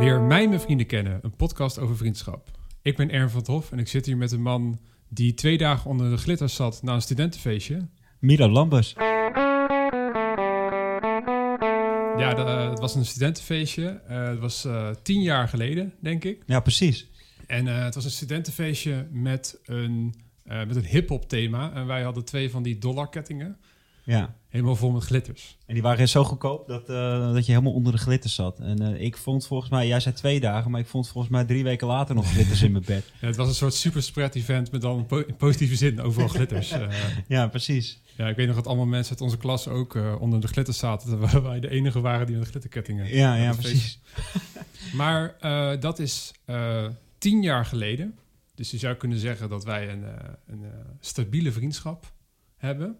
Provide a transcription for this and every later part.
Leer mij mijn vrienden kennen, een podcast over vriendschap. Ik ben Ern van het Hof en ik zit hier met een man die twee dagen onder de glitters zat na een studentenfeestje. Milo Lambers. Ja, de- eh, het was een studentenfeestje. Eh, het was eh, tien jaar geleden, denk ik. Ja, precies. En het was een studentenfeestje met een, met een hip-hop thema. En wij hadden twee van die dollarkettingen. Ja. Helemaal vol met glitters. En die waren zo goedkoop dat, eh, dat je helemaal onder de glitters zat. En eh, ik vond volgens mij, jij zei twee dagen, maar ik vond volgens mij drie weken later nog glitters in mijn bed. Ja, het was een soort super spread event met dan po- in positieve zin overal glitters. Eh, Ja, precies. ja, ik weet nog dat allemaal mensen uit onze klas ook onder de glitters zaten. Terwijl wij de enige waren die met glitterkettingen. Ja, ja, precies. Maar dat is tien jaar geleden. Dus je zou kunnen zeggen dat wij een, een stabiele vriendschap hebben.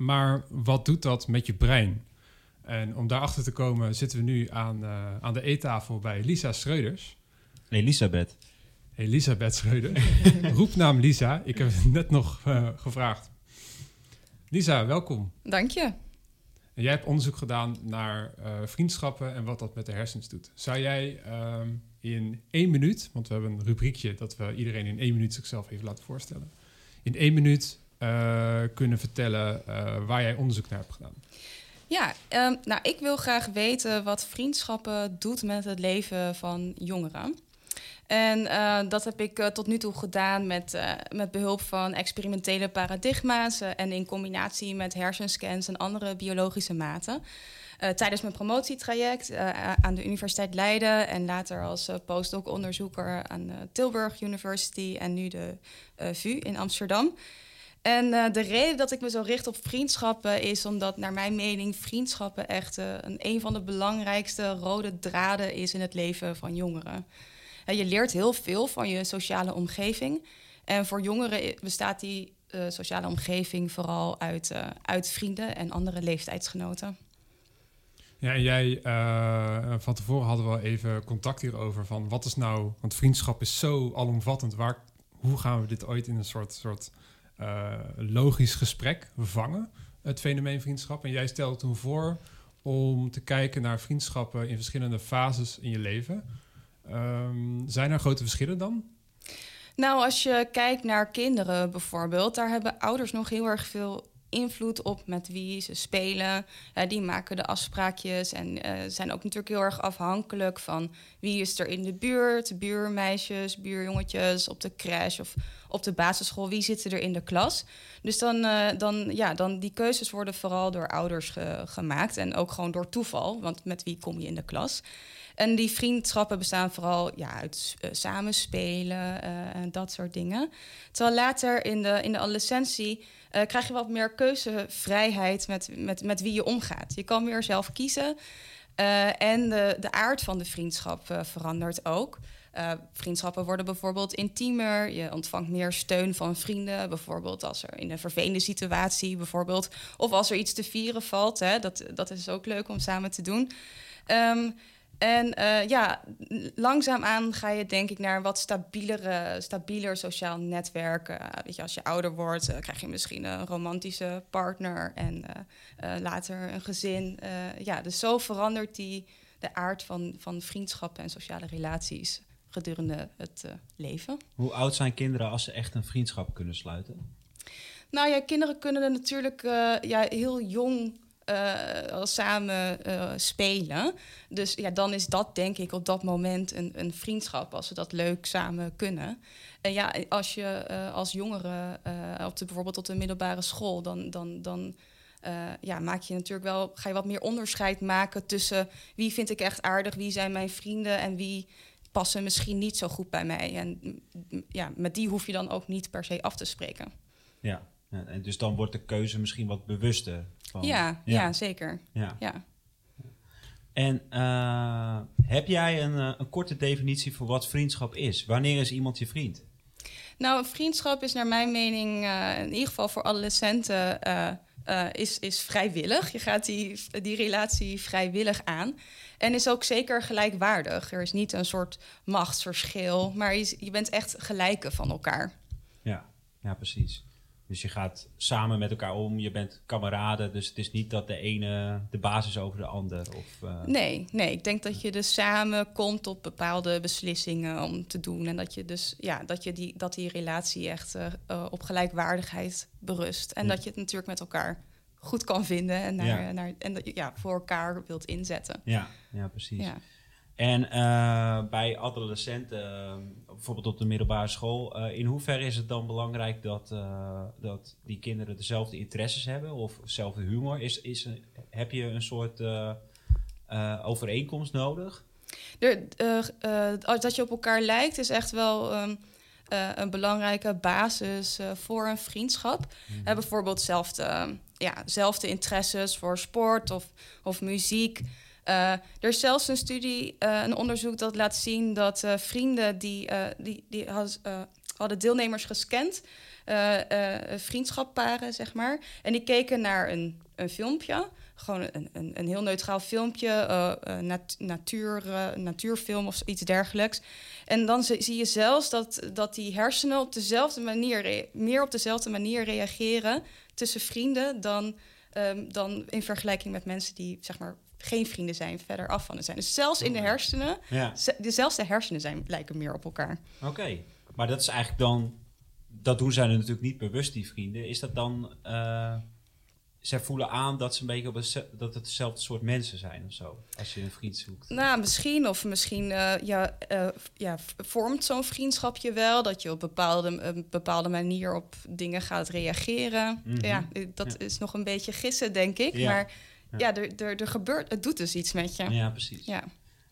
Maar wat doet dat met je brein? En om daarachter te komen zitten we nu aan, eh, aan de eettafel bij Lisa Schreuders. Elisabeth. Elisabeth Schreuder. Roepnaam Lisa. Ik heb het net nog eh, gevraagd. Lisa, welkom. Dank je. En jij hebt onderzoek gedaan naar eh, vriendschappen en wat dat met de hersens doet. Zou jij ehm, in één minuut, want we hebben een rubriekje dat we iedereen in één minuut zichzelf even laten voorstellen, in één minuut kunnen vertellen eh, waar jij onderzoek naar hebt gedaan? Ja, ehm, nou, ik wil graag weten wat vriendschappen doet met het leven van jongeren. En eh, dat heb ik eh, tot nu toe gedaan met, eh, met behulp van experimentele paradigma's eh, en in combinatie met hersenscans en andere biologische maten. Eh, tijdens mijn promotietraject eh, aan de Universiteit Leiden en later als eh, postdoc-onderzoeker aan de Tilburg University en nu de eh, VU in Amsterdam. En eh, de reden dat ik me zo richt op vriendschappen is omdat, naar mijn mening, vriendschappen echt eh, een, een van de belangrijkste rode draden is in het leven van jongeren. Je leert heel veel van je sociale omgeving. En voor jongeren bestaat die eh, sociale omgeving vooral uit, uit vrienden en andere leeftijdsgenoten. Ja, en jij, van tevoren hadden we al even contact hierover van wat is nou, want vriendschap is zo alomvattend, waar, hoe gaan we dit ooit in een soort, soort logisch gesprek vangen, het fenomeen vriendschap? En jij stelde toen voor om te kijken naar vriendschappen in verschillende fases in je leven. Ehm, zijn er grote verschillen dan? Nou, als je kijkt naar kinderen bijvoorbeeld, daar hebben ouders nog heel erg veel invloed op met wie ze spelen. Eh, die maken de afspraakjes en eh, zijn ook natuurlijk heel erg afhankelijk van wie is er in de buurt, buurmeisjes, buurjongetjes op de crash of op de basisschool, wie zitten er in de klas. Dus dan, eh, dan, ja, dan die keuzes worden vooral door ouders ge- gemaakt en ook gewoon door toeval, want met wie kom je in de klas. En die vriendschappen bestaan vooral ja, uit eh, samenspelen eh, en dat soort dingen. Terwijl later in de, in de adolescentie eh, krijg je wat meer keuzevrijheid met, met, met wie je omgaat. Je kan meer zelf kiezen. en de, de aard van de vriendschap verandert ook. Vriendschappen worden bijvoorbeeld intiemer. Je ontvangt meer steun van vrienden. Bijvoorbeeld als er in een vervelende situatie, bijvoorbeeld. Of als er iets te vieren valt. Hè, dat, dat is ook leuk om samen te doen. Ehm, en eh, ja, langzaamaan ga je denk ik naar een wat stabielere, stabieler sociaal netwerk. Eh, weet je, als je ouder wordt, eh, krijg je misschien een romantische partner en later een gezin. Ja, dus zo verandert die de aard van, van vriendschappen en sociale relaties gedurende het leven. Hoe oud zijn kinderen als ze echt een vriendschap kunnen sluiten? Nou ja, kinderen kunnen er natuurlijk ja, heel jong al samen eh, spelen. Dus ja, dan is dat denk ik op dat moment een, een vriendschap, als ze dat leuk samen kunnen. En ja, als je eh, als jongere op de, bijvoorbeeld op de middelbare school, dan, dan, dan ja, maak je natuurlijk wel, ga je wat meer onderscheid maken tussen wie vind ik echt aardig, wie zijn mijn vrienden en wie passen misschien niet zo goed bij mij. En mm, ja, met die hoef je dan ook niet per se af te spreken. Ja. En dus dan wordt de keuze misschien wat bewuster. Van, Ja, ja. zeker. ja. Ja. En eh, heb jij een, eh, een korte definitie voor wat vriendschap is? Wanneer is iemand je vriend? Nou, een vriendschap is naar mijn mening, eh, in ieder geval voor adolescenten, is, is vrijwillig. Je gaat die, die relatie vrijwillig aan. En is ook zeker gelijkwaardig. Er is niet een soort machtsverschil, maar je, je bent echt gelijken van elkaar. Ja, ja precies. Dus je gaat samen met elkaar om, je bent kameraden. Dus het is niet dat de ene de basis over de ander. Of, uh... Nee, nee, ik denk dat je dus samen komt op bepaalde beslissingen om te doen. En dat je dus ja, dat, je die, dat die relatie echt uh, op gelijkwaardigheid berust. En dat je het natuurlijk met elkaar goed kan vinden en, naar, ja. naar, en dat je ja, voor elkaar wilt inzetten. Ja, ja precies. Ja. En uh, bij adolescenten, uh, bijvoorbeeld op de middelbare school, uh, in hoeverre is het dan belangrijk dat, dat die kinderen dezelfde interesses hebben of dezelfde humor? Is, is, heb je een soort overeenkomst nodig? De, dat je op elkaar lijkt is echt wel um, een belangrijke basis voor een vriendschap. Mm -hmm. bijvoorbeeld dezelfde, ja, zelfde interesses voor sport of, of muziek. Uh, er is zelfs een studie, uh, een onderzoek dat laat zien dat uh, vrienden die, die, die had, hadden deelnemers gescand, vriendschapparen zeg maar, en die keken naar een, een filmpje, gewoon een, een, een heel neutraal filmpje, nat, natuur, natuurfilm of iets dergelijks. En dan zie je zelfs dat, dat die hersenen op dezelfde manier, meer op dezelfde manier reageren tussen vrienden dan, um, dan in vergelijking met mensen die zeg maar geen vrienden zijn, verder af van het zijn. Dus zelfs in de hersenen, ja. dezelfde hersenen zijn, lijken meer op elkaar. Oké, maar dat is eigenlijk dan, dat doen zij natuurlijk niet bewust, die vrienden. Is dat dan, uh, zij voelen aan dat ze een beetje op dat het dezelfde soort mensen zijn of zo, als je een vriend zoekt? Nou, misschien, of misschien uh, ja, uh, ja, vormt zo'n vriendschapje wel, dat je op bepaalde, een bepaalde manier op dingen gaat reageren. Mm -hmm. Ja, dat ja. is nog een beetje gissen, denk ik, ja. maar ja, er, er, er gebeurt, het doet dus iets met je. Ja, precies. Ja.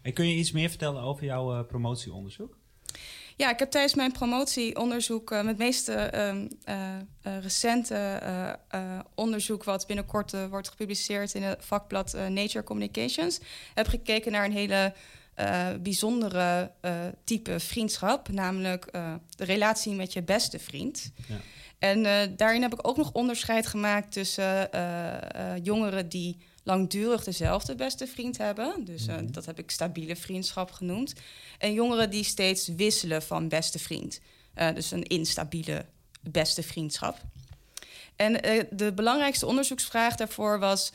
En kun je iets meer vertellen over jouw uh, promotieonderzoek? Ja, ik heb tijdens mijn promotieonderzoek, uh, met meeste uh, recente onderzoek, wat binnenkort wordt gepubliceerd in het vakblad Nature Communications, heb gekeken naar een hele bijzondere type vriendschap, namelijk de relatie met je beste vriend. Ja. En daarin heb ik ook nog onderscheid gemaakt tussen jongeren die langdurig dezelfde beste vriend hebben. Dus uh, dat heb ik stabiele vriendschap genoemd. En jongeren die steeds wisselen van beste vriend. Uh, dus een instabiele beste vriendschap. En uh, de belangrijkste onderzoeksvraag daarvoor was...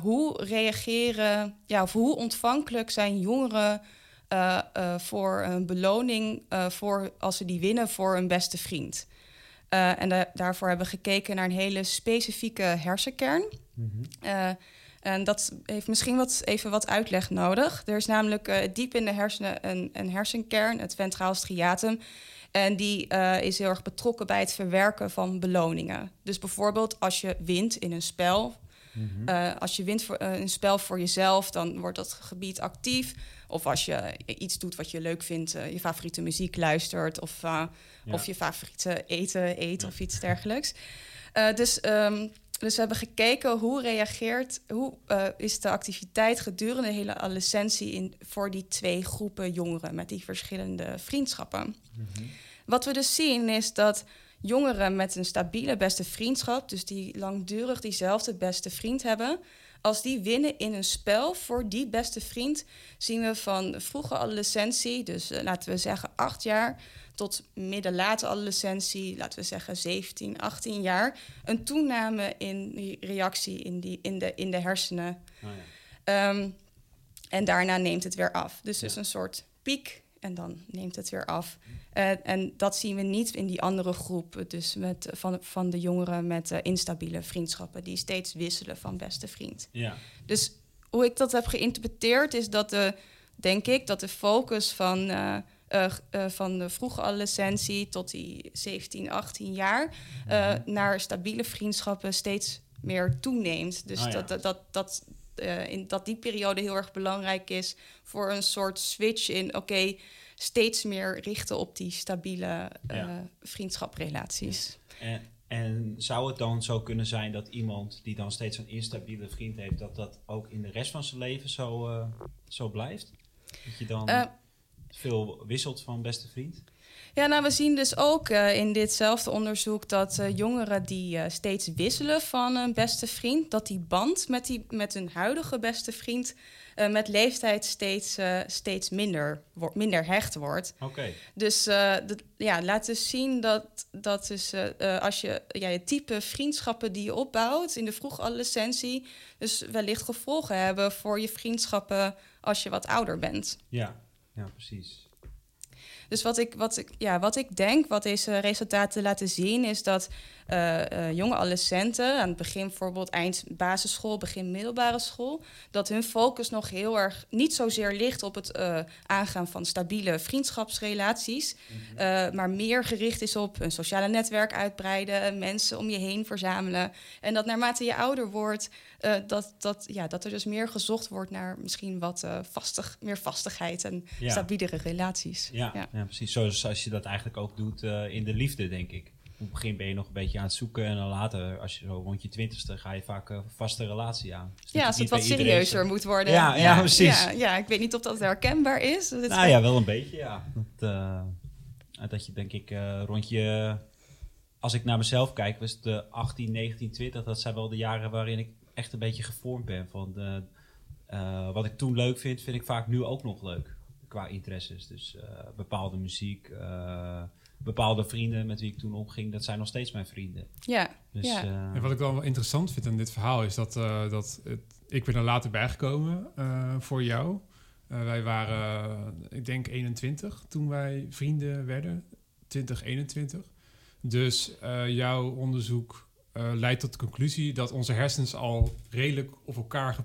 hoe reageren, ja, of hoe ontvankelijk zijn jongeren... voor een beloning voor, als ze die winnen voor een beste vriend. en da daarvoor hebben we gekeken naar een hele specifieke hersenkern. Mm -hmm. En dat heeft misschien wat, even wat uitleg nodig. Er is namelijk uh, diep in de hersenen een, een, hersenkern, het ventraal striatum. En die uh, is heel erg betrokken bij het verwerken van beloningen. Dus bijvoorbeeld als je wint in een spel. Mm -hmm. uh, als je wint voor een spel voor jezelf, dan wordt dat gebied actief. Of als je iets doet wat je leuk vindt, je favoriete muziek luistert... of, ja. of je favoriete eten eet ja. of iets dergelijks. dus... Um, dus we hebben gekeken hoe reageert, hoe uh, is de activiteit gedurende de hele adolescentie in, voor die twee groepen jongeren met die verschillende vriendschappen. Mm -hmm. Wat we dus zien is dat jongeren met een stabiele beste vriendschap, dus die langdurig diezelfde beste vriend hebben, als die winnen in een spel voor die beste vriend, zien we van vroege adolescentie, dus uh, laten we zeggen acht jaar, tot midden-late adolescentie, laten we zeggen 17, 18 jaar, een toename in die reactie in, die, in, de, in de hersenen. Oh ja. um, en daarna neemt het weer af. Dus ja. is een soort piek en dan neemt het weer af. Uh, en dat zien we niet in die andere groep, dus met, van, van de jongeren met uh, instabiele vriendschappen, die steeds wisselen van beste vriend. Ja. Dus hoe ik dat heb geïnterpreteerd, is dat de, denk ik, dat de focus van. Uh, uh, uh, van de vroege adolescentie tot die 17, 18 jaar uh, naar stabiele vriendschappen steeds meer toeneemt. Dus oh, ja. dat, dat, dat, in, dat die periode heel erg belangrijk is voor een soort switch in oké, okay, steeds meer richten op die stabiele ja. vriendschaprelaties. En, en zou het dan zo kunnen zijn dat iemand die dan steeds een instabiele vriend heeft, dat dat ook in de rest van zijn leven zo, zo blijft? Dat je dan veel wisselt van beste vriend? Ja, nou, we zien dus ook uh, in ditzelfde onderzoek dat uh, jongeren die uh, steeds wisselen van een beste vriend, dat die band met, die, met hun huidige beste vriend met leeftijd steeds, steeds minder, wordt, minder hecht wordt. Oké. Dus de, ja, laat dus zien dat, dat dus, als je ja, je type vriendschappen die je opbouwt in de vroege adolescentie, dus wellicht gevolgen hebben voor je vriendschappen als je wat ouder bent. Ja, ja precies. Dus wat ik, wat, ik, ja, wat ik denk, wat deze resultaten laten zien, is dat jonge adolescenten, aan het begin bijvoorbeeld eind basisschool, begin middelbare school, dat hun focus nog heel erg niet zozeer ligt op het uh, aangaan van stabiele vriendschapsrelaties, mm-hmm. maar meer gericht is op een sociale netwerk uitbreiden, mensen om je heen verzamelen. En dat naarmate je ouder wordt, dat, dat, ja, dat er dus meer gezocht wordt naar misschien wat vastig, meer vastigheid en ja. stabielere relaties. Ja, ja. ja, precies. Zoals je dat eigenlijk ook doet in de liefde, denk ik op het begin ben je nog een beetje aan het zoeken. En dan later, als je zo rond je twintigste, ga je vaak een vaste relatie aan. Dus ja, als het wat serieuzer moet worden. Ja, ja, precies. Ja, ja, ik weet niet of dat herkenbaar is. nou ja, wel een beetje, ja. Dat, uh, dat je denk ik uh, rond je... Als ik naar mezelf kijk, was het de 18, 19, 20. Dat zijn wel de jaren waarin ik echt een beetje gevormd ben. Van de, uh, wat ik toen leuk vind, vind ik vaak nu ook nog leuk. Qua interesses. Dus bepaalde muziek bepaalde vrienden met wie ik toen omging, dat zijn nog steeds mijn vrienden. Ja. Dus, ja. en wat ik wel interessant vind aan dit verhaal is dat, uh, dat het, ik ben er later bijgekomen uh, voor jou. Uh, wij waren, ik denk 21 toen wij vrienden werden, 2021. Dus jouw onderzoek leidt tot de conclusie dat onze hersens al redelijk op elkaar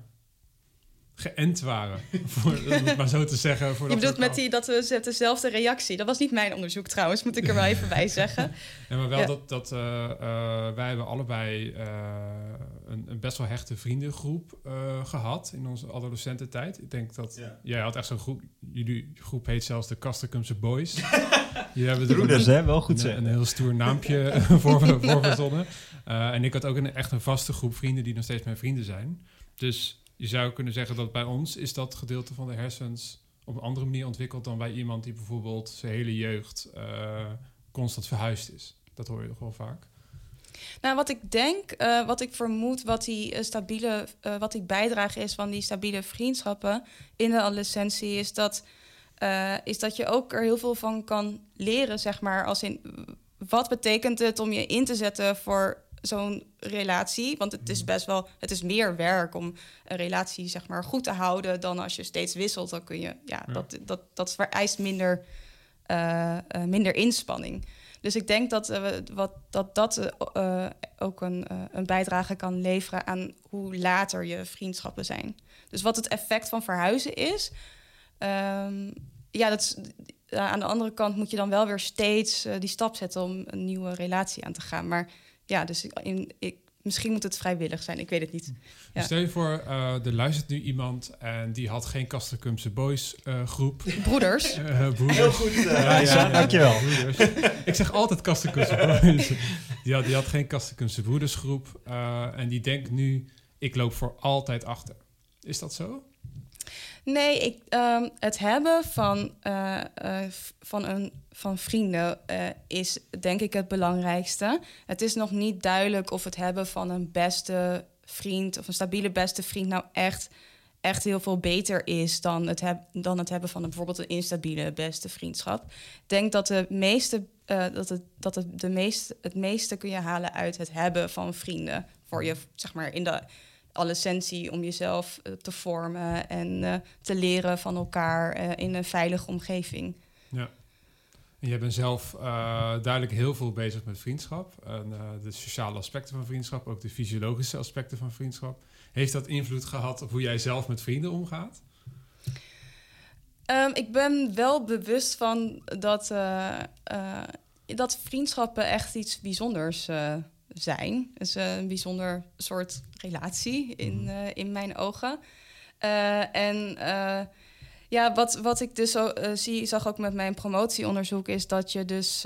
geënt waren. voor, om het maar zo te zeggen. Voor je bedoelt met die, dat we dezelfde reactie. Dat was niet mijn onderzoek trouwens, moet ik er wel even bij zeggen. Ja, maar wel dat, dat uh, uh, wij hebben allebei uh, een, een, best wel hechte vriendengroep gehad in onze adolescententijd. Ik denk dat ja. jij had echt zo'n groep, jullie groep heet zelfs de Kasterkumse Boys. Jullie hebben Broeders, hè? Wel goed een, een heel stoer naampje voor, voor verzonnen. en ik had ook een, echt een vaste groep vrienden die nog steeds mijn vrienden zijn. Dus je zou kunnen zeggen dat bij ons is dat gedeelte van de hersens op een andere manier ontwikkeld dan bij iemand die bijvoorbeeld zijn hele jeugd uh, constant verhuisd is. Dat hoor je toch wel vaak. Nou, wat ik denk, uh, wat ik vermoed, wat die uh, stabiele, wat die bijdrage is van die stabiele vriendschappen in de adolescentie, is dat, is dat je ook er heel veel van kan leren, zeg maar, als in wat betekent het om je in te zetten voor zo'n relatie. Want het is best wel, het is meer werk om een relatie zeg maar goed te houden dan als je steeds wisselt. Dan kun je, ja, Dat, dat, dat vereist minder, uh, uh, minder inspanning. Dus ik denk dat uh, wat, dat, dat ook een, een bijdrage kan leveren aan hoe later je vriendschappen zijn. Dus wat het effect van verhuizen is. Um, ja, dat is, aan de andere kant moet je dan wel weer steeds die stap zetten om een nieuwe relatie aan te gaan. Maar ja, dus in, ik, misschien moet het vrijwillig zijn. Ik weet het niet. Ja. Stel je voor, uh, er luistert nu iemand en die had geen Kasterkumse Boys uh, groep. Broeders. Uh, broeders. Heel goed, ja, ja, dankjewel. Broeders. ik zeg altijd Kasterkumse Boys. die, had, die had geen Kasterkumse Broedersgroep en die denkt nu, ik loop voor altijd achter. Is dat zo? Nee, ik, um, het hebben van, uh, uh, van, een, van vrienden uh, is denk ik het belangrijkste. Het is nog niet duidelijk of het hebben van een beste vriend of een stabiele beste vriend nou echt, echt heel veel beter is dan het, dan het hebben van een, bijvoorbeeld een instabiele beste vriendschap. Ik denk dat de meeste, dat het, dat het, de meest, het meeste kun je halen uit het hebben van vrienden. Voor je, zeg maar, in de adolescentie om jezelf uh, te vormen en uh, te leren van elkaar uh, in een veilige omgeving. Ja. En jij bent zelf duidelijk heel veel bezig met vriendschap. En, de sociale aspecten van vriendschap, ook de fysiologische aspecten van vriendschap. Heeft dat invloed gehad op hoe jij zelf met vrienden omgaat? Um, ik ben wel bewust van dat, dat vriendschappen echt iets bijzonders zijn. Het is een bijzonder soort relatie in, uh, in mijn ogen. Uh, en uh, Ja, wat, wat ik dus zo, uh, zie, zag ook met mijn promotieonderzoek, is dat je dus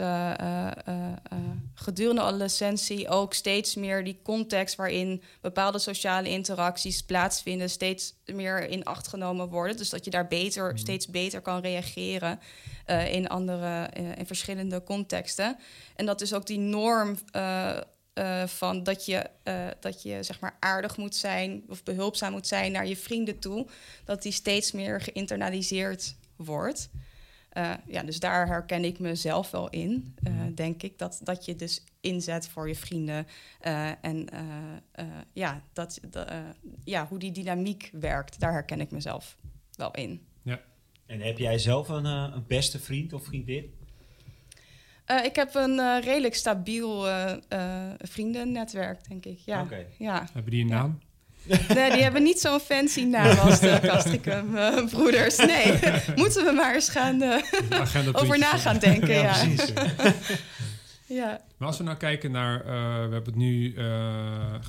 gedurende adolescentie ook steeds meer die context waarin bepaalde sociale interacties plaatsvinden, steeds meer in acht genomen worden. Dus dat je daar beter, mm. steeds beter kan reageren in andere, in verschillende contexten. En dat is ook die norm uh, van dat je, uh, dat je zeg maar aardig moet zijn of behulpzaam moet zijn naar je vrienden toe, dat die steeds meer geïnternaliseerd wordt. Uh, ja, dus daar herken ik mezelf wel in, mhm. denk ik. Dat, dat je dus inzet voor je vrienden. en ja, dat, ja, hoe die dynamiek werkt, daar herken ik mezelf wel in. Ja. En heb jij zelf een, een beste vriend of vriendin? Uh, ik heb een uh, redelijk stabiel uh, vriendennetwerk, denk ik. Ja. Okay. ja. Hebben die een naam? Nee, die hebben niet zo'n fancy naam als de Castricum broeders. Nee, moeten we maar eens gaan over na gaan denken. ja, ja. Precies. ja. Maar als we nou kijken naar, we hebben het nu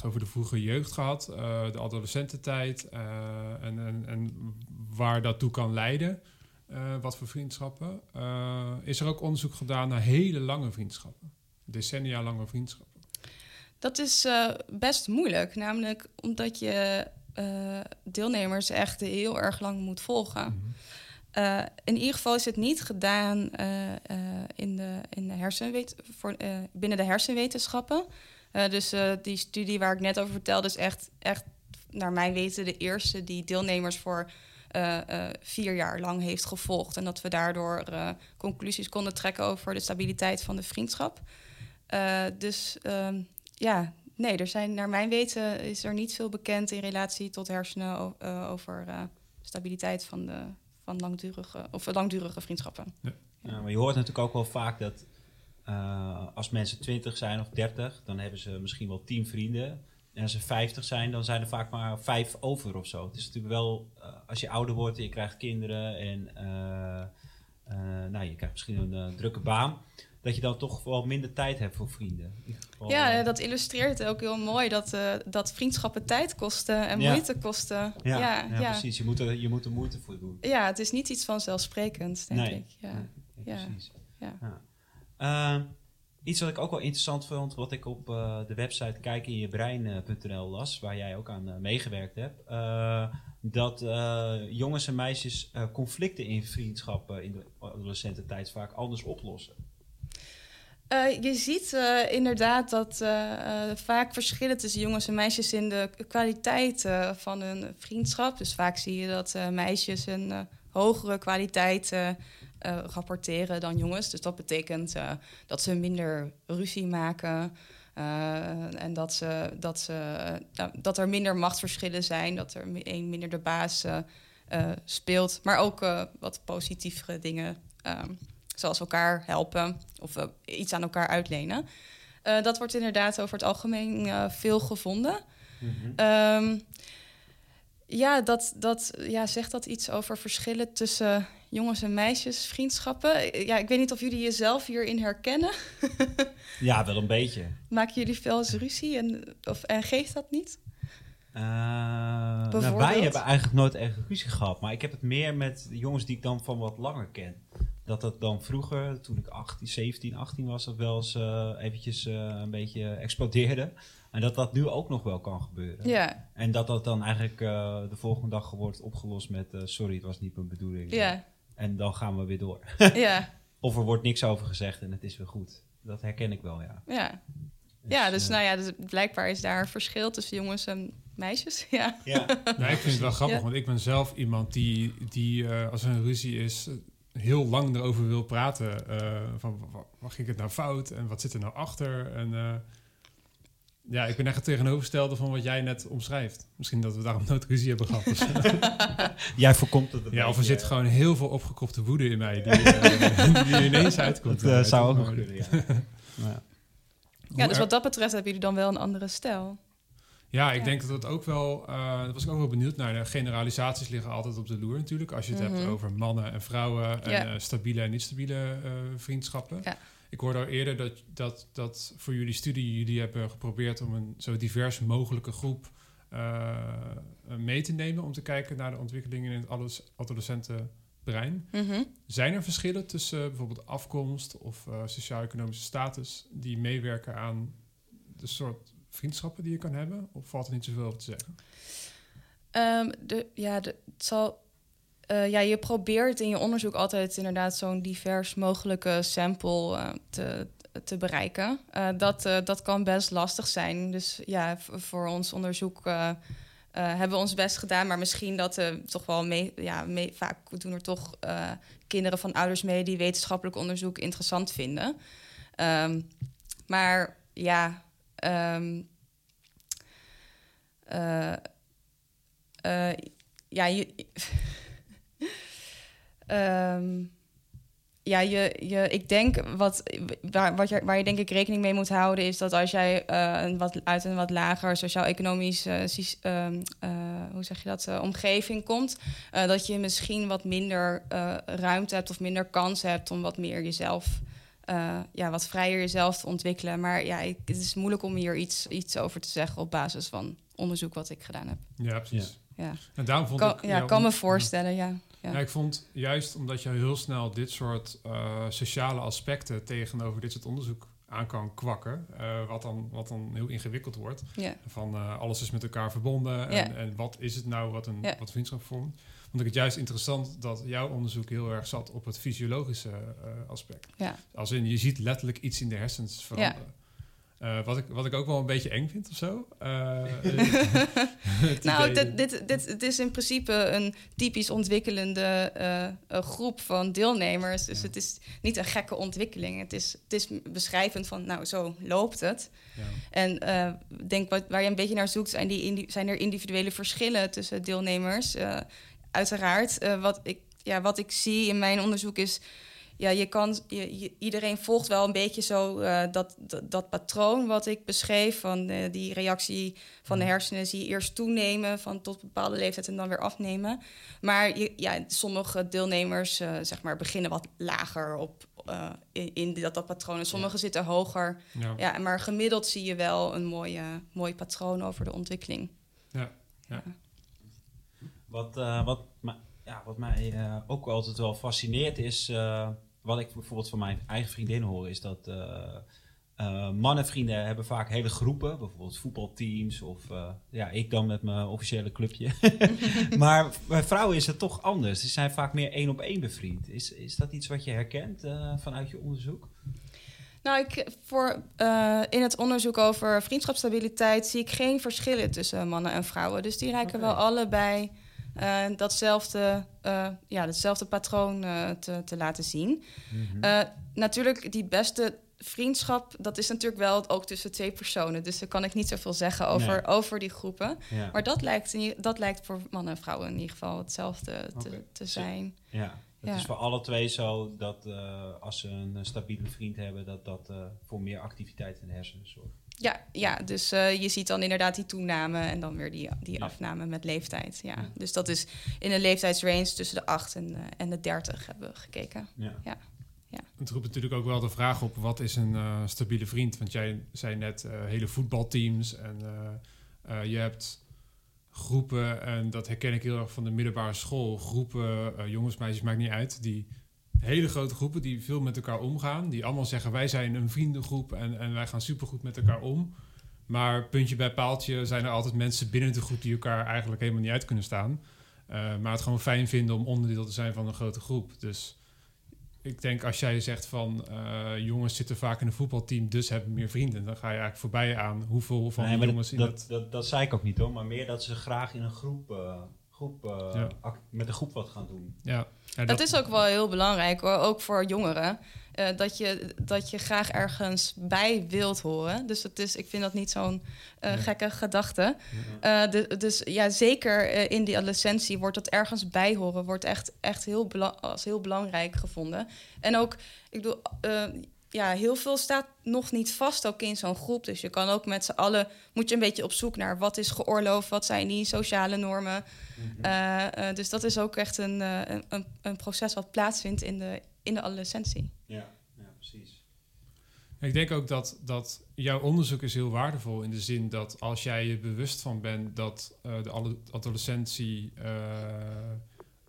over de vroege jeugd gehad, de adolescententijd en, en, en waar dat toe kan leiden. Uh, wat voor vriendschappen. Uh, is er ook onderzoek gedaan naar hele lange vriendschappen? Decennia lange vriendschappen? Dat is uh, best moeilijk. Namelijk omdat je deelnemers echt heel erg lang moet volgen. Mm -hmm. in ieder geval is het niet gedaan in de, in de hersenwet voor, binnen de hersenwetenschappen. dus die studie waar ik net over vertelde is echt, echt naar mijn weten de eerste die deelnemers voor uh, uh, vier jaar lang heeft gevolgd. En dat we daardoor uh, conclusies konden trekken over de stabiliteit van de vriendschap. dus um, ja, nee, er zijn naar mijn weten is er niet veel bekend in relatie tot hersenen over stabiliteit van, de, van langdurige, of langdurige vriendschappen. Ja. ja. maar je hoort natuurlijk ook wel vaak dat als mensen 20 zijn of 30, dan hebben ze misschien wel 10 vrienden. En als ze 50 zijn, dan zijn er vaak maar vijf over of zo. Het is natuurlijk wel, uh, als je ouder wordt en je krijgt kinderen en uh, uh, nou, je krijgt misschien een drukke baan, dat je dan toch wel minder tijd hebt voor vrienden. Ja, dat illustreert ook heel mooi dat, dat vriendschappen tijd kosten en moeite kosten. Ja, ja, ja, precies. Je moet, er, je moet er moeite voor doen. Ja, het is niet iets vanzelfsprekends, denk nee. ik. Ja, nee, precies. Ja. Ehm, Iets wat ik ook wel interessant vond, wat ik op uh, de website kijkeninjebrein.nl las, waar jij ook aan uh, meegewerkt hebt, dat jongens en meisjes conflicten in vriendschappen in de adolescententijd vaak anders oplossen. je ziet inderdaad dat vaak verschillen tussen jongens en meisjes in de kwaliteit van hun vriendschap. Dus vaak zie je dat meisjes een hogere kwaliteit uh, rapporteren dan jongens. Dus dat betekent uh, dat ze minder ruzie maken. Uh, en dat, ze, dat, ze, dat er minder machtsverschillen zijn. Dat er een minder de baas speelt. Maar ook wat positievere dingen. Ehm, zoals elkaar helpen of iets aan elkaar uitlenen. dat wordt inderdaad over het algemeen veel gevonden. Mm -hmm. Ja, dat, dat, ja, zegt dat iets over verschillen tussen jongens en meisjes vriendschappen. Ja, ik weet niet of jullie jezelf hierin herkennen. ja, wel een beetje. Maken jullie veel eens ruzie en, of, en geeft dat niet? Uh, nou, wij hebben eigenlijk nooit echt ruzie gehad. Maar ik heb het meer met jongens die ik dan van wat langer ken. Dat dat dan vroeger, toen ik 18, 17, 18 was, dat wel eens uh, eventjes uh, een beetje explodeerde. En dat dat nu ook nog wel kan gebeuren. Ja. En dat dat dan eigenlijk de volgende dag wordt opgelost met... sorry, het was niet mijn bedoeling. Ja. En dan gaan we weer door. ja. Of er wordt niks over gezegd en het is weer goed. Dat herken ik wel, ja. Ja, dus, ja dus uh, nou ja, dus blijkbaar is daar een verschil tussen jongens en meisjes. Ja, ja. nou, ik vind het wel grappig, want ik ben zelf iemand die, die uh, als er een ruzie is, heel lang erover wil praten. Uh, van wat ging het nou fout en wat zit er nou achter? En ja, ik ben echt het tegenovergestelde van wat jij net omschrijft. Misschien dat we daarom nooit ruzie hebben gehad. jij voorkomt het. Ja, of er zit gewoon heel veel opgekropte woede in mij die, uh, die ineens uitkomt. Dat uh, zou ook nog kunnen, ja. Ja. dus wat dat betreft hebben jullie dan wel een andere stijl. Ja, ik ja. denk dat het ook wel... Uh, dat was ik ook wel benieuwd naar. De generalisaties liggen altijd op de loer natuurlijk. Als je het mm -hmm. hebt over mannen en vrouwen... en stabiele en niet-stabiele vriendschappen. Ja. Ik hoorde al eerder dat, dat, dat voor jullie studie jullie hebben geprobeerd om een zo divers mogelijke groep mee te nemen om te kijken naar de ontwikkelingen in het adolescenten brein. Mhm. Zijn er verschillen tussen bijvoorbeeld afkomst of uh, sociaal-economische status die meewerken aan de soort vriendschappen die je kan hebben? Of valt er niet zoveel over te zeggen? Um, de, ja, de, het zal uh, ja, je probeert in je onderzoek altijd inderdaad zo'n divers mogelijke sample uh, te, te bereiken. Dat, dat kan best lastig zijn. Dus ja, voor ons onderzoek hebben we ons best gedaan. Maar misschien dat toch wel mee, ja, mee, vaak doen er toch kinderen van ouders mee die wetenschappelijk onderzoek interessant vinden. Um, maar ja. Um, ja, je, Um, ja, je, je, ik denk wat, waar, wat je, waar je denk ik rekening mee moet houden, is dat als jij uh, een wat, uit een wat lager sociaal-economisch, uh, uh, hoe zeg je dat, eh, omgeving komt, dat je misschien wat minder ruimte hebt of minder kans hebt om wat meer jezelf, ja, wat vrijer jezelf te ontwikkelen. Maar ja, ik, het is moeilijk om hier iets, iets over te zeggen op basis van onderzoek wat ik gedaan heb. Ja, precies. Ja. En daarom vond kan, ik... Ja, kan me voorstellen, ja. Ja. ik vond juist omdat je heel snel dit soort uh, sociale aspecten tegenover dit soort onderzoek aan kan kwakken, uh, wat, dan, wat dan heel ingewikkeld wordt. Ja. Van uh, alles is met elkaar verbonden en, Ja. en wat is het nou wat een wat vriendschap vormt. Vond ik het juist interessant dat jouw onderzoek heel erg zat op het fysiologische eh, aspect. Als in, je ziet letterlijk iets in de hersens veranderen. Eh, wat, ik, wat ik ook wel een beetje eng vind of zo. Eh, Nou, dit, dit, dit, het is in principe een typisch ontwikkelende eh, groep van deelnemers. Dus Ja. het is niet een gekke ontwikkeling. Het is, het is beschrijvend van, nou, zo loopt het. ja. En ik denk wat, waar je een beetje naar zoekt, zijn, die zijn er individuele verschillen tussen deelnemers. Uiteraard, wat, ik, ja, wat ik zie in mijn onderzoek is. Ja, je kan, je, je- iedereen volgt wel een beetje zo eh, dat, dat, dat patroon wat ik beschreef. Van eh, die reactie van de hersenen zie je eerst toenemen van tot een bepaalde leeftijd en dan weer afnemen. Maar je, ja, sommige deelnemers eh, zeg maar, beginnen wat lager op, eh, in, in dat, dat patroon. En sommigen zitten hoger. Ja. Ja, maar gemiddeld zie je wel een mooie, mooi patroon over de ontwikkeling. Ja, ja. Wat, eh, wat, ja, wat mij eh, ook altijd wel fascineert is, eh, wat ik bijvoorbeeld van mijn eigen vriendin hoor, is dat eh eh, mannenvrienden hebben vaak hele groepen, bijvoorbeeld voetbalteams of eh, ja, ik dan met mijn officiële clubje. maar bij vrouwen is het toch anders. Ze zijn vaak meer één op één bevriend. Is, is dat iets wat je herkent vanuit je onderzoek? Nou, ik, voor, in het onderzoek over vriendschapsstabiliteit zie ik geen verschillen tussen mannen en vrouwen. Dus die Oké. wel allebei eh, datzelfde, eh, ja, hetzelfde patroon eh, te, te laten zien. Eh, natuurlijk, die beste vriendschap, dat is natuurlijk wel ook tussen twee personen. Dus daar kan ik niet zoveel zeggen over, Nee. over die groepen. Ja. Maar dat lijkt, dat lijkt voor mannen en vrouwen in ieder geval hetzelfde te, te zijn. Ja, het Ja. is voor alle twee zo dat als ze een stabiele vriend hebben, dat dat voor meer activiteit in de hersenen zorgt. Ja, ja dus eh, je ziet dan inderdaad die toename en dan weer die, die Ja. afname met leeftijd. Ja. Ja. Dus dat is in een leeftijdsrange tussen de 8 en, eh, en de 30 hebben we gekeken. Ja. Het roept natuurlijk ook wel de vraag op, wat is een eh, stabiele vriend? Want jij zei net eh, hele voetbalteams en eh, eh, je hebt groepen, en dat herken ik heel erg van de middelbare school, groepen, jongens, meisjes, maakt niet uit, die hele grote groepen die veel met elkaar omgaan, die allemaal zeggen wij zijn een vriendengroep en, en wij gaan supergoed met elkaar om. Maar puntje bij paaltje zijn er altijd mensen binnen de groep die elkaar eigenlijk helemaal niet uit kunnen staan. Eh, maar het gewoon fijn vinden om onderdeel te zijn van een grote groep. Dus ik denk als jij zegt van eh, jongens zitten vaak in een voetbalteam, dus hebben meer vrienden, dan ga je eigenlijk voorbij aan hoeveel van Nee, die jongens dat, in dat, dat, dat zei ik ook niet hoor, maar meer dat ze graag in een groep, eh, groep eh, Ja. met een groep wat gaan doen. Ja, ja, Dat is ook wel heel belangrijk, hoor, ook voor jongeren. eh, dat, je, dat je graag ergens bij wilt horen. Dus het is, ik vind dat niet zo'n eh, Nee. gekke gedachte. Eh, de- dus ja, zeker eh, in die adolescentie wordt dat ergens bij horen, wordt echt, echt heel, bela- als heel belangrijk gevonden. En ook, ik bedoel, eh, ja, heel veel staat nog niet vast ook in zo'n groep. Dus je kan ook met z'n allen, moet je een beetje op zoek naar wat is geoorloofd, wat zijn die sociale normen. Eh, eh, dus dat is ook echt een, eh, een, een, een proces wat plaatsvindt in de, in de adolescentie. Ja, ja precies. Ik denk ook dat, dat jouw onderzoek is heel waardevol in de zin dat als jij je bewust van bent dat eh, de alle- adolescentie eh,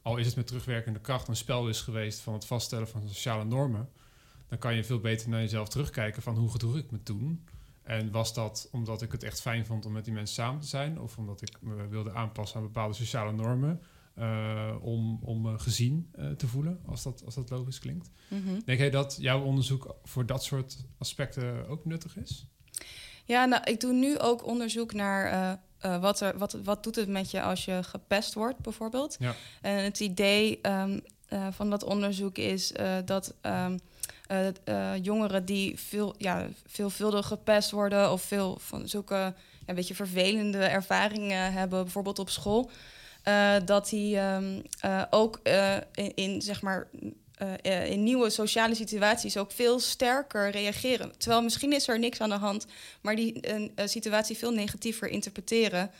al is het met terugwerkende kracht, een spel is geweest van het vaststellen van sociale normen, dan kan je veel beter naar jezelf terugkijken van hoe gedroeg ik me toen. En was dat omdat ik het echt fijn vond om met die mensen samen te zijn, of omdat ik me wilde aanpassen aan bepaalde sociale normen, uh, om, om me gezien uh, te voelen, als dat, als dat logisch klinkt. Mhm. Denk jij dat jouw onderzoek voor dat soort aspecten ook nuttig is? Ja, nou, ik doe nu ook onderzoek naar uh, wat, er, wat, wat doet het met je als je gepest wordt, bijvoorbeeld. Ja. En het idee um, van dat onderzoek is dat um, jongeren die veel, ja, veelvuldig gepest worden of veel van zulke ja, een beetje vervelende ervaringen hebben, bijvoorbeeld op school. Uh, dat die uh, ook in, in, zeg maar, in nieuwe sociale situaties ook veel sterker reageren. Terwijl misschien is er niks aan de hand, maar die een situatie veel negatiever interpreteren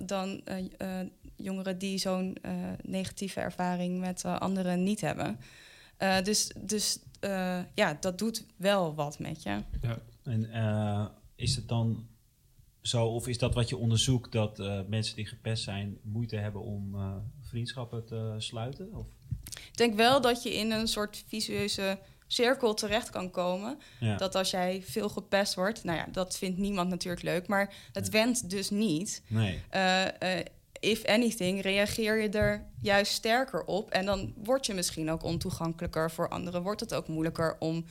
dan jongeren die zo'n negatieve ervaring met anderen niet hebben. dus dus ja, dat doet wel wat met je. Ja. En is het dan zo, of is dat wat je onderzoekt, dat uh, mensen die gepest zijn moeite hebben om uh, vriendschappen te sluiten? Of? Ik denk wel dat je in een soort visueuze cirkel terecht kan komen. Ja. Dat als jij veel gepest wordt, nou ja, dat vindt niemand natuurlijk leuk, maar het nee. went dus niet. Nee. If anything, reageer je er juist sterker op. En dan word je misschien ook ontoegankelijker voor anderen. Wordt het ook moeilijker om uh,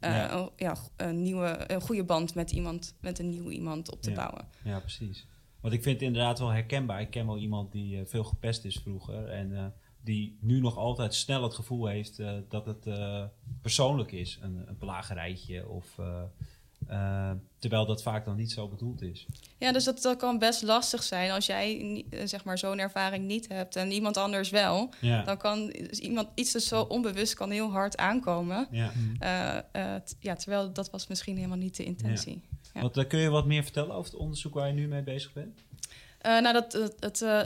ja. ja. een nieuwe, een goede band met iemand, met een nieuw iemand op te ja. bouwen. Ja, precies. Want ik vind het inderdaad wel herkenbaar. Ik ken wel iemand die uh, veel gepest is vroeger en uh, die nu nog altijd snel het gevoel heeft dat het persoonlijk is, een, een plagerijtje of. Uh, terwijl dat vaak dan niet zo bedoeld is. Ja, dus dat, dat kan best lastig zijn als jij zeg maar zo'n ervaring niet hebt en iemand anders wel. Ja. Dan kan dus iemand iets dus zo onbewust kan heel hard aankomen. Ja. Uh, uh, ja, terwijl dat was misschien helemaal niet de intentie. Ja. Want, kun je wat meer vertellen over het onderzoek waar je nu mee bezig bent? nou, dat,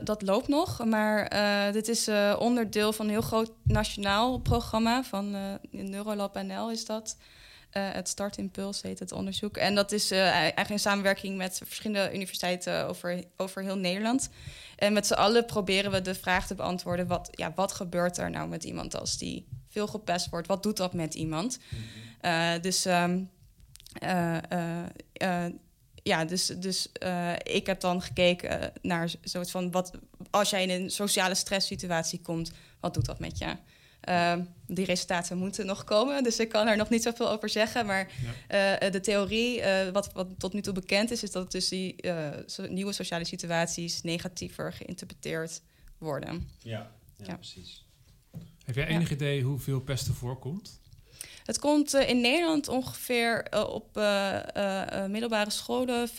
dat loopt nog, maar dit is onderdeel van een heel groot nationaal programma van Neurolab NL is dat. Uh, het Startimpuls heet het onderzoek. En dat is uh, eigenlijk in samenwerking met verschillende universiteiten over, over heel Nederland. En met z'n allen proberen we de vraag te beantwoorden: wat, ja, wat gebeurt er nou met iemand als die veel gepest wordt? Wat doet dat met iemand? Mm -hmm. uh, dus. Um, ja, dus, dus ik heb dan gekeken naar soort van wat als jij in een sociale stresssituatie komt, wat doet dat met je? Uh, die resultaten moeten nog komen, dus ik kan er nog niet zoveel over zeggen. Maar ja. uh, de theorie, uh, wat, wat tot nu toe bekend is, is dat dus die so nieuwe sociale situaties negatiever geïnterpreteerd worden. Ja, ja, ja. precies. Heb jij enig idee hoeveel pesten voorkomt? Het komt uh, in Nederland ongeveer uh, op uh, middelbare scholen 15%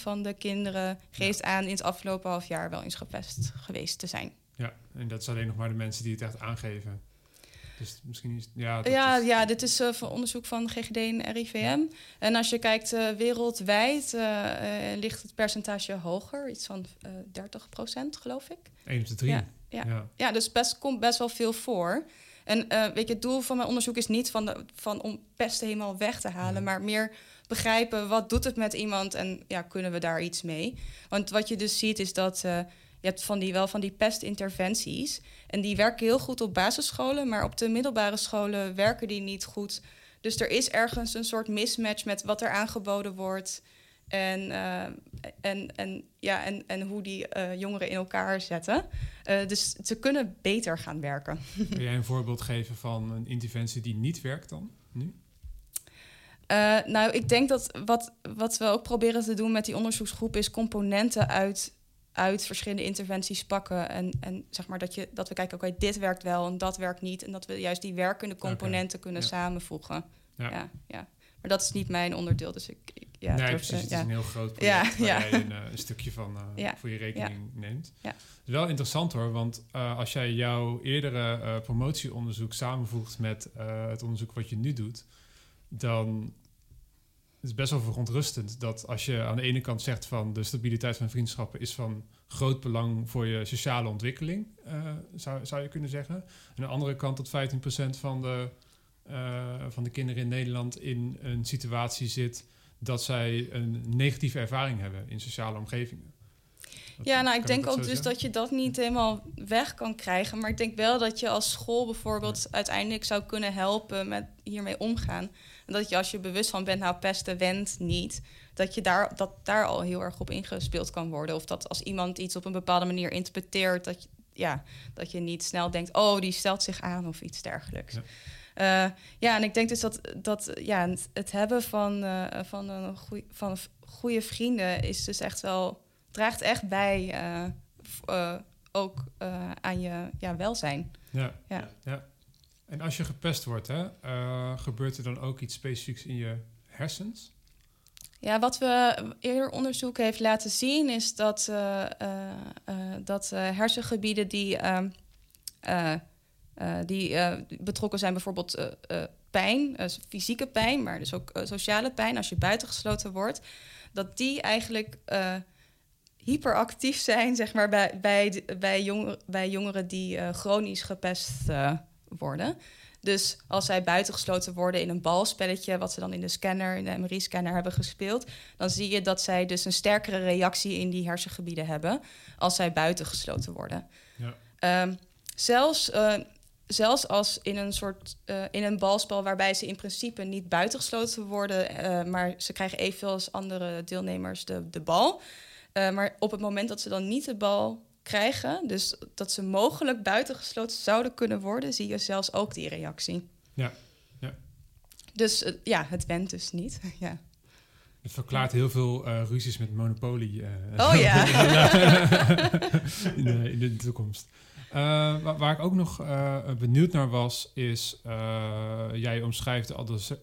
van de kinderen geeft ja. aan in het afgelopen half jaar wel eens gepest geweest te zijn. Ja, en dat is alleen nog maar de mensen die het echt aangeven. Dus misschien is ja. Ja, is... ja, dit is uh, van onderzoek van GGD en RIVM. En als je kijkt uh, wereldwijd, uh, ligt het percentage hoger, iets van 30 procent, geloof ik. 1 op de 3. Ja, ja. ja. ja dus best komt best wel veel voor. En weet je, het doel van mijn onderzoek is niet van, de, van om pesten helemaal weg te halen, ja. maar meer begrijpen wat doet het met iemand en ja, kunnen we daar iets mee? Want wat je dus ziet is dat je hebt van die, wel van die pestinterventies. En die werken heel goed op basisscholen, maar op de middelbare scholen werken die niet goed. Dus er is ergens een soort mismatch met wat er aangeboden wordt. En, uh, en, en, ja, en, en hoe die uh, jongeren in elkaar zetten. Uh, dus ze kunnen beter gaan werken. Kun jij een voorbeeld geven van een interventie die niet werkt dan nu? nou, ik denk dat wat, wat we ook proberen te doen met die onderzoeksgroep is componenten uit uit verschillende interventies pakken. En, en zeg maar dat, je, dat we kijken, oké, dit werkt wel en dat werkt niet. En dat we juist die werkende componenten okay. kunnen ja. samenvoegen. Ja. ja. Ja, Maar dat is niet mijn onderdeel. Dus ik, ik ja, nee, precies. Het ja. is een heel groot project ja, waar jij een, uh, een, stukje van uh, voor je rekening neemt. Ja. Het is wel interessant hoor, want uh, als jij jouw eerdere promotieonderzoek samenvoegt met het onderzoek wat je nu doet, dan is best wel verontrustend dat als je aan de ene kant zegt van de stabiliteit van vriendschappen is van groot belang voor je sociale ontwikkeling, uh, zou, zou je kunnen zeggen. En aan de andere kant dat 15% van de, uh, van de kinderen in Nederland in een situatie zit dat zij een negatieve ervaring hebben in sociale omgevingen. Ja, nou, ik denk ook dus dat je dat niet helemaal weg kan krijgen. Maar ik denk wel dat je als school bijvoorbeeld uiteindelijk zou kunnen helpen met hiermee omgaan. En dat je als je bewust van bent, nou, pesten went niet. Dat je daar, dat daar al heel erg op ingespeeld kan worden. Of dat als iemand iets op een bepaalde manier interpreteert, dat je, ja, dat je niet snel denkt, oh, die stelt zich aan of iets dergelijks. Ja. Uh, ja, en ik denk dus dat, dat ja, het hebben van, uh, van, een goeie, van goede vrienden is dus echt wel, draagt echt bij uh, ook aan je ja, welzijn. Ja, ja. ja. En als je gepest wordt, hè, gebeurt er dan ook iets specifieks in je hersens? Ja, wat we eerder onderzoek heeft laten zien, is dat, dat hersengebieden die ehm, uh, die betrokken zijn bijvoorbeeld pijn, fysieke pijn, maar dus ook sociale pijn als je buitengesloten wordt, dat die eigenlijk hyperactief zijn, zeg maar, bij, bij, bij, jongeren, bij jongeren die chronisch gepest worden. Dus als zij buitengesloten worden in een balspelletje, wat ze dan in de scanner, in de MRI-scanner hebben gespeeld, dan zie je dat zij dus een sterkere reactie in die hersengebieden hebben als zij buitengesloten worden. Ja. Um, zelfs zelfs als in een soort uh, in een balspel waarbij ze in principe niet buitengesloten worden, uh, maar ze krijgen evenveel als andere deelnemers de, de bal. Uh, maar op het moment dat ze dan niet de bal krijgen, dus dat ze mogelijk buitengesloten zouden kunnen worden, zie je zelfs ook die reactie. Ja, ja. Dus ja, het went dus niet. ja. Het verklaart heel veel ruzies met Monopoly. oh ja. in, de, in de toekomst. Uh, waar, ik ook nog uh, benieuwd naar was, is uh, jij omschrijft de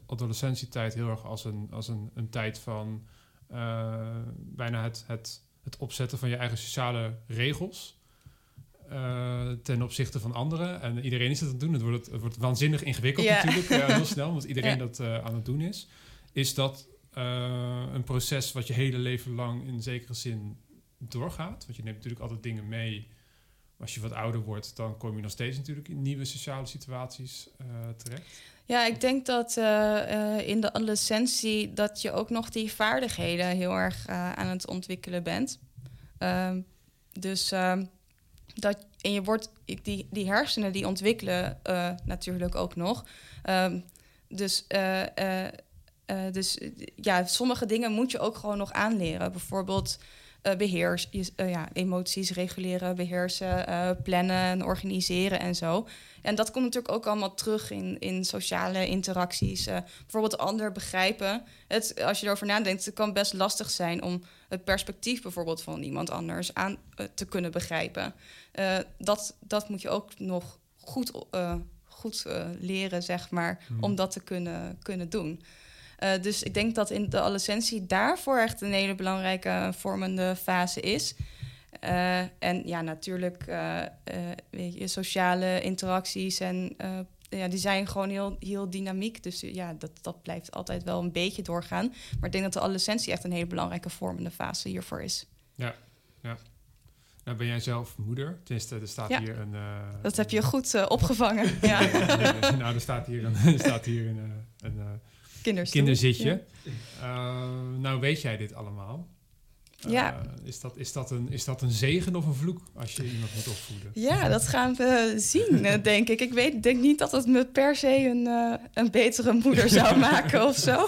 adolescentietijd heel erg als een, als een, een tijd van bijna het, het, het opzetten van je eigen sociale regels. ten opzichte van anderen. En iedereen is dat aan het doen. Het wordt, het wordt waanzinnig ingewikkeld natuurlijk, heel snel, omdat iedereen dat aan het doen is. Is dat een proces wat je hele leven lang in zekere zin doorgaat? Want je neemt natuurlijk altijd dingen mee als je wat ouder wordt, dan kom je nog steeds natuurlijk in nieuwe sociale situaties terecht. Ja, ik denk dat uh, in de adolescentie dat je ook nog die vaardigheden heel erg aan het ontwikkelen bent. Ehm, dus ehm, dat en je wordt die, die hersenen die ontwikkelen natuurlijk ook nog. Um, dus dus ja, sommige dingen moet je ook gewoon nog aanleren. Bijvoorbeeld uh, beheers, uh, ja, emoties reguleren, beheersen, uh, plannen en organiseren en zo. En dat komt natuurlijk ook allemaal terug in, in sociale interacties. bijvoorbeeld ander begrijpen. Het, als je erover nadenkt, het kan best lastig zijn om het perspectief bijvoorbeeld van iemand anders aan te kunnen begrijpen. dat, dat moet je ook nog goed, goed leren, zeg maar, hmm. om dat te kunnen, kunnen doen. Uh, dus ik denk dat in de adolescentie daarvoor echt een hele belangrijke vormende fase is. Uh, en ja, natuurlijk uh, weet je, sociale interacties en ja, die zijn gewoon heel, heel dynamiek. Dus ja, dat, dat blijft altijd wel een beetje doorgaan. Maar ik denk dat de adolescentie echt een hele belangrijke vormende fase hiervoor is. Ja, ja. Nou, ben jij zelf moeder? Tenminste, er staat hier een... dat heb je goed opgevangen, ja. nou, er staat hier een, er staat hier een, een kinderzitje. Uh, nou weet jij dit allemaal. Uh, ja. Is dat, is, dat een, is dat een zegen of een vloek als je iemand moet opvoeden? Ja, dat gaan we zien, eh, denk ik. Ik weet, denk niet dat het me per se een, een betere moeder zou maken of zo.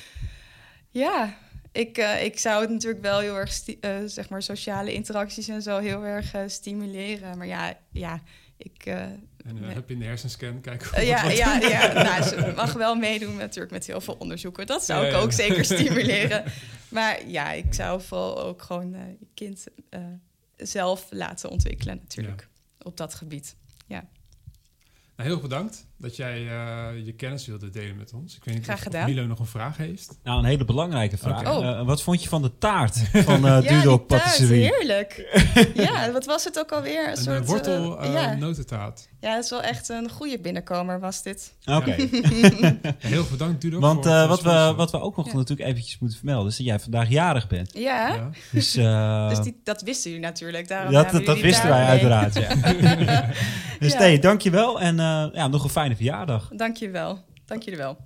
ja, ik, ik zou het natuurlijk wel heel erg, zeg maar, sociale interacties en zo heel erg stimuleren. Maar ja, ja ik en uh, heb je in de hersenscan kijken uh, ja, ja, ja, nou, ze mag wel meedoen natuurlijk met heel veel onderzoeken. Dat zou ik ook zeker stimuleren. Maar ja, ik zou vooral ook gewoon uh, je kind zelf laten ontwikkelen natuurlijk op dat gebied. Ja. Nou, heel bedankt dat jij uh, je kennis wilde delen met ons. Ik weet niet Graag of, gedaan. Milo nog een vraag heeft. Nou, een hele belangrijke vraag. Okay. Uh, wat vond je van de taart van uh, ja, Dudok Patisserie? heerlijk. ja, wat was het ook alweer? Een, een soort wortel ja. notentaart. Ja, het is wel echt een goede binnenkomer was dit. Oké. heel bedankt Dudok. Want wat, we, wat we ook nog natuurlijk eventjes moeten vermelden... is dat jij vandaag jarig bent. Ja. Dus, dus die, dat wisten jullie natuurlijk. Daarom dat dat wisten wij uiteraard, ja. dus nee, dankjewel. En ja, nog een fijne verjaardag. Dank je wel. Dank jullie wel.